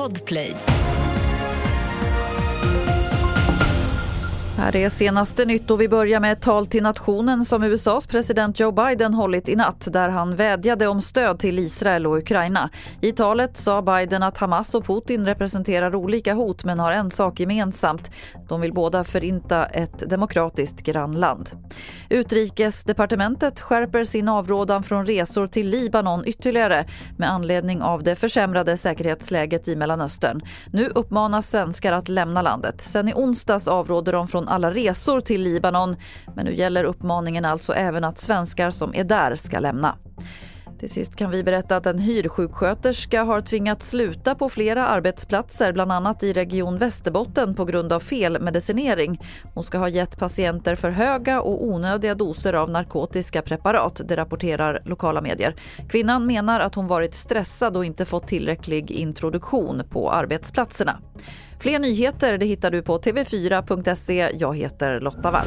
Podplay. Här är senaste nytt och vi börjar med ett tal till nationen som USAs president Joe Biden hållit i natt där han vädjade om stöd till Israel och Ukraina. I talet sa Biden att Hamas och Putin representerar olika hot men har en sak gemensamt. De vill båda förinta ett demokratiskt grannland. Utrikesdepartementet skärper sin avrådan från resor till Libanon ytterligare med anledning av det försämrade säkerhetsläget i Mellanöstern. Nu uppmanas svenskar att lämna landet. Sen i onsdags avråder de från alla resor till Libanon. Men nu gäller uppmaningen alltså även att svenskar som är där ska lämna. Till sist kan vi berätta att en hyrsjuksköterska har tvingats sluta på flera arbetsplatser, bland annat i Region Västerbotten på grund av felmedicinering. Hon ska ha gett patienter för höga och onödiga doser av narkotiska preparat, det rapporterar lokala medier. Kvinnan menar att hon varit stressad och inte fått tillräcklig introduktion på arbetsplatserna. Fler nyheter det hittar du på tv4.se. Jag heter Lotta Wall.